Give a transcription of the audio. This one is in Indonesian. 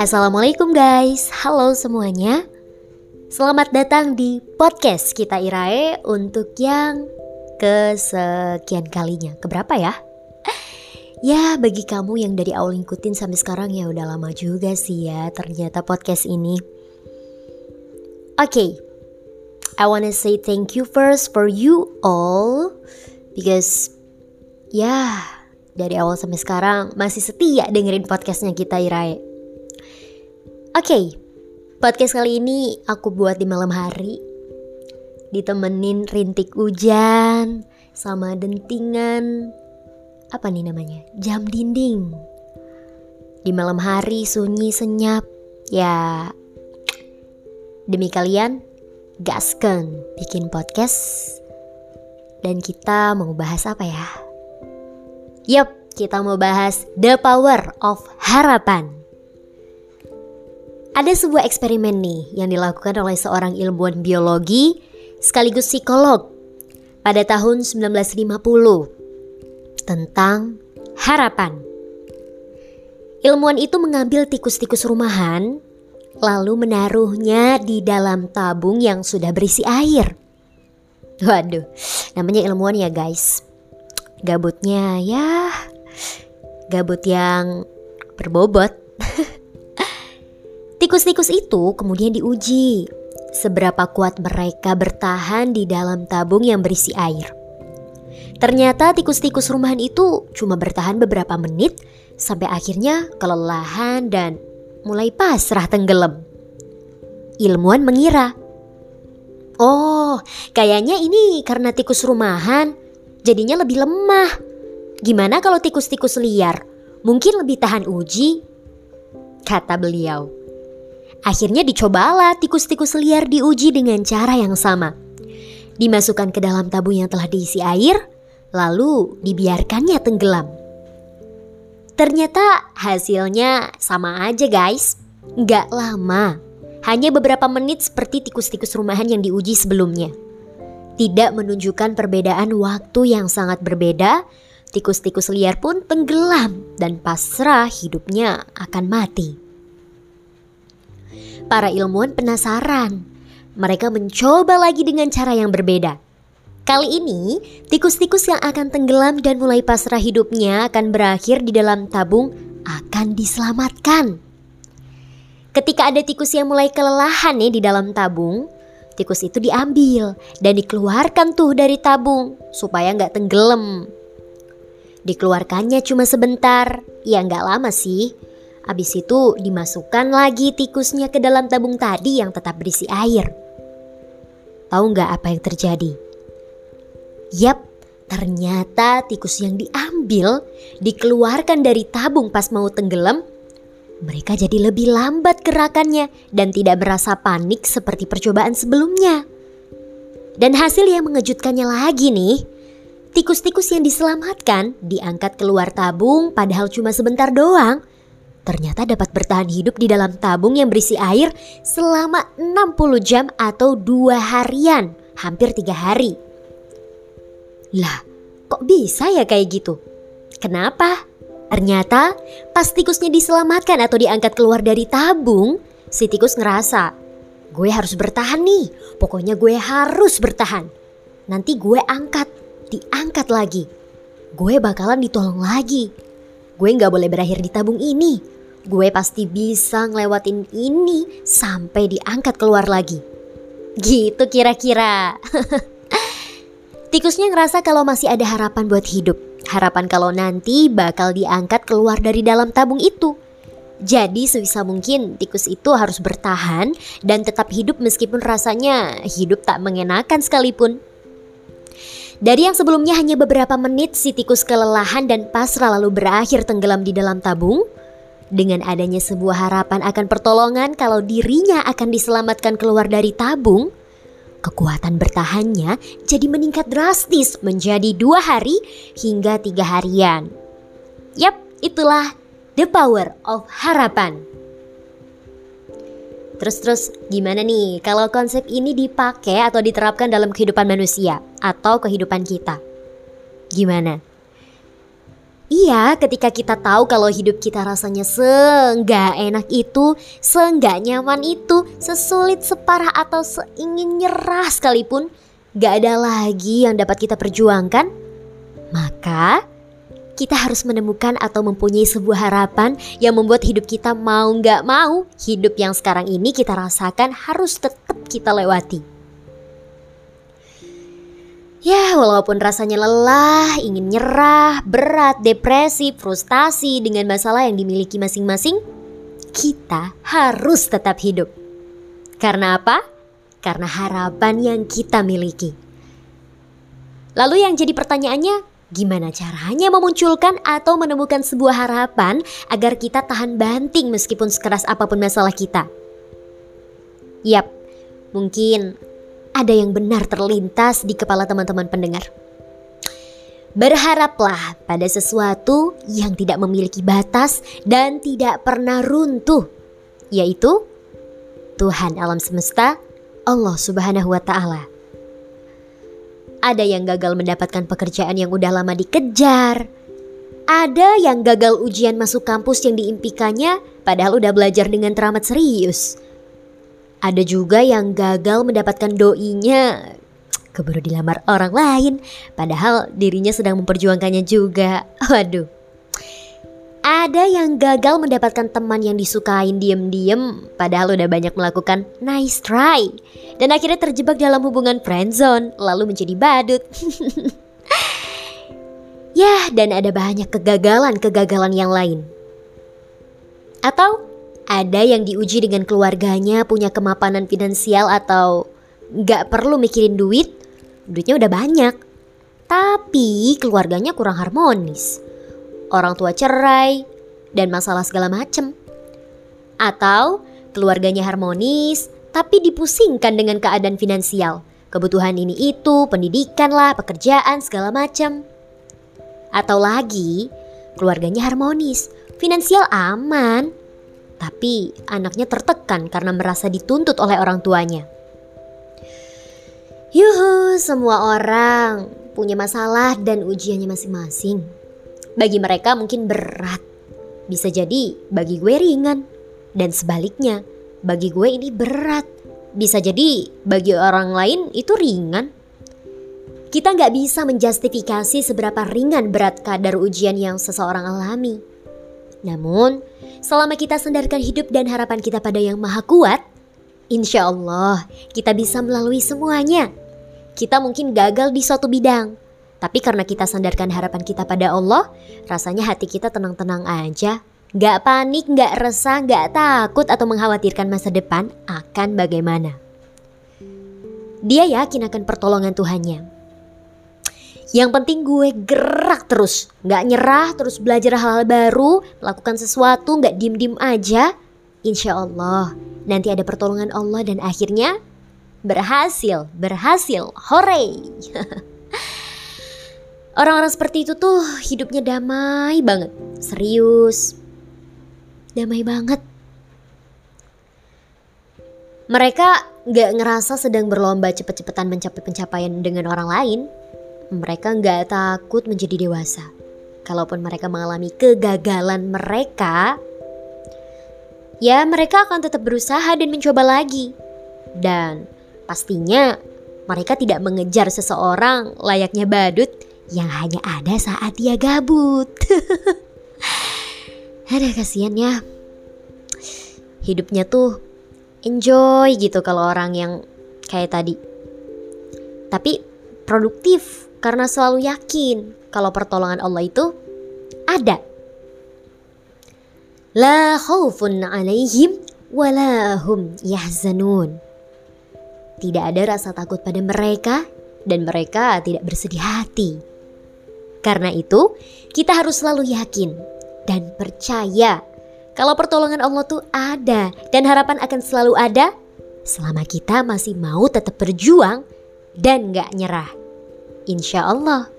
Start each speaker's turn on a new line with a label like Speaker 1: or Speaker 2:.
Speaker 1: Assalamualaikum guys, halo semuanya. Selamat datang di podcast kita Irae untuk yang kesekian kalinya. Keberapa ya? Ya bagi kamu yang dari awal ngikutin sampai sekarang ya udah lama juga sih ya ternyata podcast ini. Oke, okay, I wanna say thank you first for you all Because ya dari awal sampai sekarang masih setia dengerin podcastnya kita Irae Oke, okay, podcast kali ini aku buat di malam hari Ditemenin rintik hujan sama dentingan Apa nih namanya? Jam dinding Di malam hari sunyi senyap Ya Demi kalian gasken bikin podcast Dan kita mau bahas apa ya? Yup, kita mau bahas The Power of Harapan ada sebuah eksperimen nih yang dilakukan oleh seorang ilmuwan biologi sekaligus psikolog pada tahun 1950 tentang harapan. Ilmuwan itu mengambil tikus-tikus rumahan lalu menaruhnya di dalam tabung yang sudah berisi air. Waduh, namanya ilmuwan ya guys. Gabutnya ya gabut yang berbobot. Tikus-tikus itu kemudian diuji seberapa kuat mereka bertahan di dalam tabung yang berisi air. Ternyata tikus-tikus rumahan itu cuma bertahan beberapa menit sampai akhirnya kelelahan dan mulai pasrah tenggelam. Ilmuwan mengira, "Oh, kayaknya ini karena tikus rumahan jadinya lebih lemah. Gimana kalau tikus-tikus liar? Mungkin lebih tahan uji?" kata beliau. Akhirnya dicobalah tikus-tikus liar diuji dengan cara yang sama. Dimasukkan ke dalam tabung yang telah diisi air, lalu dibiarkannya tenggelam. Ternyata hasilnya sama aja guys. Gak lama, hanya beberapa menit seperti tikus-tikus rumahan yang diuji sebelumnya. Tidak menunjukkan perbedaan waktu yang sangat berbeda, tikus-tikus liar pun tenggelam dan pasrah hidupnya akan mati. Para ilmuwan penasaran. Mereka mencoba lagi dengan cara yang berbeda. Kali ini, tikus-tikus yang akan tenggelam dan mulai pasrah hidupnya akan berakhir di dalam tabung akan diselamatkan. Ketika ada tikus yang mulai kelelahan nih di dalam tabung, tikus itu diambil dan dikeluarkan tuh dari tabung supaya nggak tenggelam. Dikeluarkannya cuma sebentar, ya nggak lama sih, Abis itu dimasukkan lagi tikusnya ke dalam tabung tadi yang tetap berisi air. Tahu nggak apa yang terjadi? Yap, ternyata tikus yang diambil dikeluarkan dari tabung pas mau tenggelam. Mereka jadi lebih lambat gerakannya dan tidak merasa panik seperti percobaan sebelumnya. Dan hasil yang mengejutkannya lagi nih, tikus-tikus yang diselamatkan diangkat keluar tabung padahal cuma sebentar doang ternyata dapat bertahan hidup di dalam tabung yang berisi air selama 60 jam atau dua harian, hampir tiga hari. Lah, kok bisa ya kayak gitu? Kenapa? Ternyata pas tikusnya diselamatkan atau diangkat keluar dari tabung, si tikus ngerasa, gue harus bertahan nih, pokoknya gue harus bertahan. Nanti gue angkat, diangkat lagi. Gue bakalan ditolong lagi. Gue gak boleh berakhir di tabung ini gue pasti bisa ngelewatin ini sampai diangkat keluar lagi. Gitu kira-kira. Tikusnya ngerasa kalau masih ada harapan buat hidup. Harapan kalau nanti bakal diangkat keluar dari dalam tabung itu. Jadi sebisa mungkin tikus itu harus bertahan dan tetap hidup meskipun rasanya hidup tak mengenakan sekalipun. Dari yang sebelumnya hanya beberapa menit si tikus kelelahan dan pasrah lalu berakhir tenggelam di dalam tabung, dengan adanya sebuah harapan akan pertolongan kalau dirinya akan diselamatkan keluar dari tabung, kekuatan bertahannya jadi meningkat drastis menjadi dua hari hingga tiga harian. Yap, itulah the power of harapan. Terus-terus gimana nih kalau konsep ini dipakai atau diterapkan dalam kehidupan manusia atau kehidupan kita? Gimana? Iya, ketika kita tahu kalau hidup kita rasanya seenggak enak itu, seenggak nyaman itu, sesulit, separah atau seingin nyerah sekalipun, gak ada lagi yang dapat kita perjuangkan, maka kita harus menemukan atau mempunyai sebuah harapan yang membuat hidup kita mau gak mau, hidup yang sekarang ini kita rasakan harus tetap kita lewati. Ya, walaupun rasanya lelah, ingin nyerah, berat, depresi, frustasi dengan masalah yang dimiliki masing-masing, kita harus tetap hidup. Karena apa? Karena harapan yang kita miliki. Lalu yang jadi pertanyaannya, gimana caranya memunculkan atau menemukan sebuah harapan agar kita tahan banting meskipun sekeras apa pun masalah kita? Yap, mungkin ada yang benar terlintas di kepala teman-teman pendengar. Berharaplah pada sesuatu yang tidak memiliki batas dan tidak pernah runtuh, yaitu Tuhan alam semesta, Allah Subhanahu wa Ta'ala. Ada yang gagal mendapatkan pekerjaan yang udah lama dikejar, ada yang gagal ujian masuk kampus yang diimpikannya, padahal udah belajar dengan teramat serius. Ada juga yang gagal mendapatkan doinya keburu dilamar orang lain padahal dirinya sedang memperjuangkannya juga. Waduh. Ada yang gagal mendapatkan teman yang disukain diem-diem padahal udah banyak melakukan nice try dan akhirnya terjebak dalam hubungan friendzone lalu menjadi badut. ya, dan ada banyak kegagalan-kegagalan yang lain. Atau ada yang diuji dengan keluarganya punya kemapanan finansial atau nggak perlu mikirin duit, duitnya udah banyak. Tapi keluarganya kurang harmonis. Orang tua cerai dan masalah segala macem. Atau keluarganya harmonis tapi dipusingkan dengan keadaan finansial. Kebutuhan ini itu, pendidikan lah, pekerjaan, segala macam. Atau lagi, keluarganya harmonis, finansial aman, tapi anaknya tertekan karena merasa dituntut oleh orang tuanya. Yuhu, semua orang punya masalah dan ujiannya masing-masing. Bagi mereka mungkin berat. Bisa jadi bagi gue ringan. Dan sebaliknya, bagi gue ini berat. Bisa jadi bagi orang lain itu ringan. Kita nggak bisa menjustifikasi seberapa ringan berat kadar ujian yang seseorang alami. Namun, Selama kita sandarkan hidup dan harapan kita pada yang maha kuat, insya Allah kita bisa melalui semuanya. Kita mungkin gagal di suatu bidang, tapi karena kita sandarkan harapan kita pada Allah, rasanya hati kita tenang-tenang aja. Gak panik, gak resah, gak takut atau mengkhawatirkan masa depan akan bagaimana. Dia yakin akan pertolongan Tuhannya. Yang penting gue gerak terus, gak nyerah, terus belajar hal-hal baru, melakukan sesuatu, gak diem-diem aja. Insya Allah, nanti ada pertolongan Allah dan akhirnya berhasil, berhasil, hore. Orang-orang seperti itu tuh hidupnya damai banget, serius, damai banget. Mereka gak ngerasa sedang berlomba cepet-cepetan mencapai pencapaian dengan orang lain, mereka nggak takut menjadi dewasa. Kalaupun mereka mengalami kegagalan mereka, ya mereka akan tetap berusaha dan mencoba lagi. Dan pastinya mereka tidak mengejar seseorang layaknya badut yang hanya ada saat dia gabut. Ada kasihan ya. Hidupnya tuh enjoy gitu kalau orang yang kayak tadi. Tapi produktif karena selalu yakin kalau pertolongan Allah itu ada. La khaufun alaihim walahum yahzanun. Tidak ada rasa takut pada mereka dan mereka tidak bersedih hati. Karena itu, kita harus selalu yakin dan percaya kalau pertolongan Allah tuh ada dan harapan akan selalu ada selama kita masih mau tetap berjuang dan gak nyerah. Insya Allah